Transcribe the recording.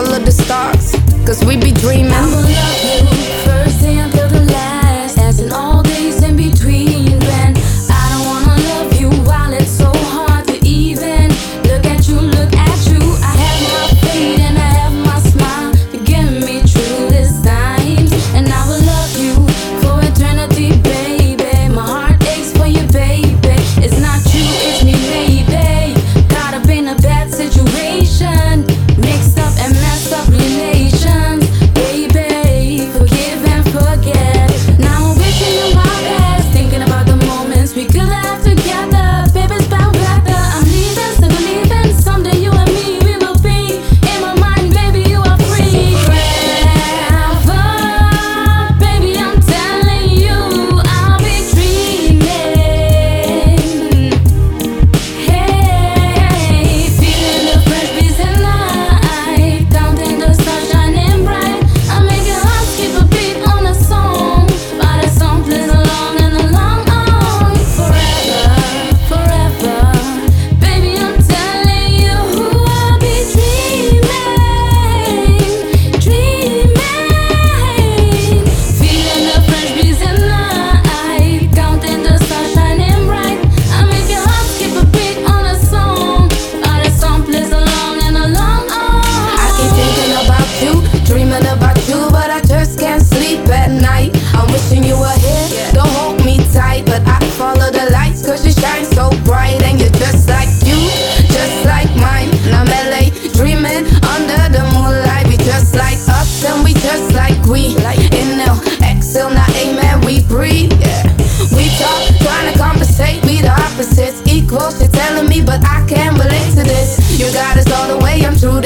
all of the stars, cause we be dreaming. we the opposites. Equals, you're telling me, but I can't relate to this. You got us all the way, I'm true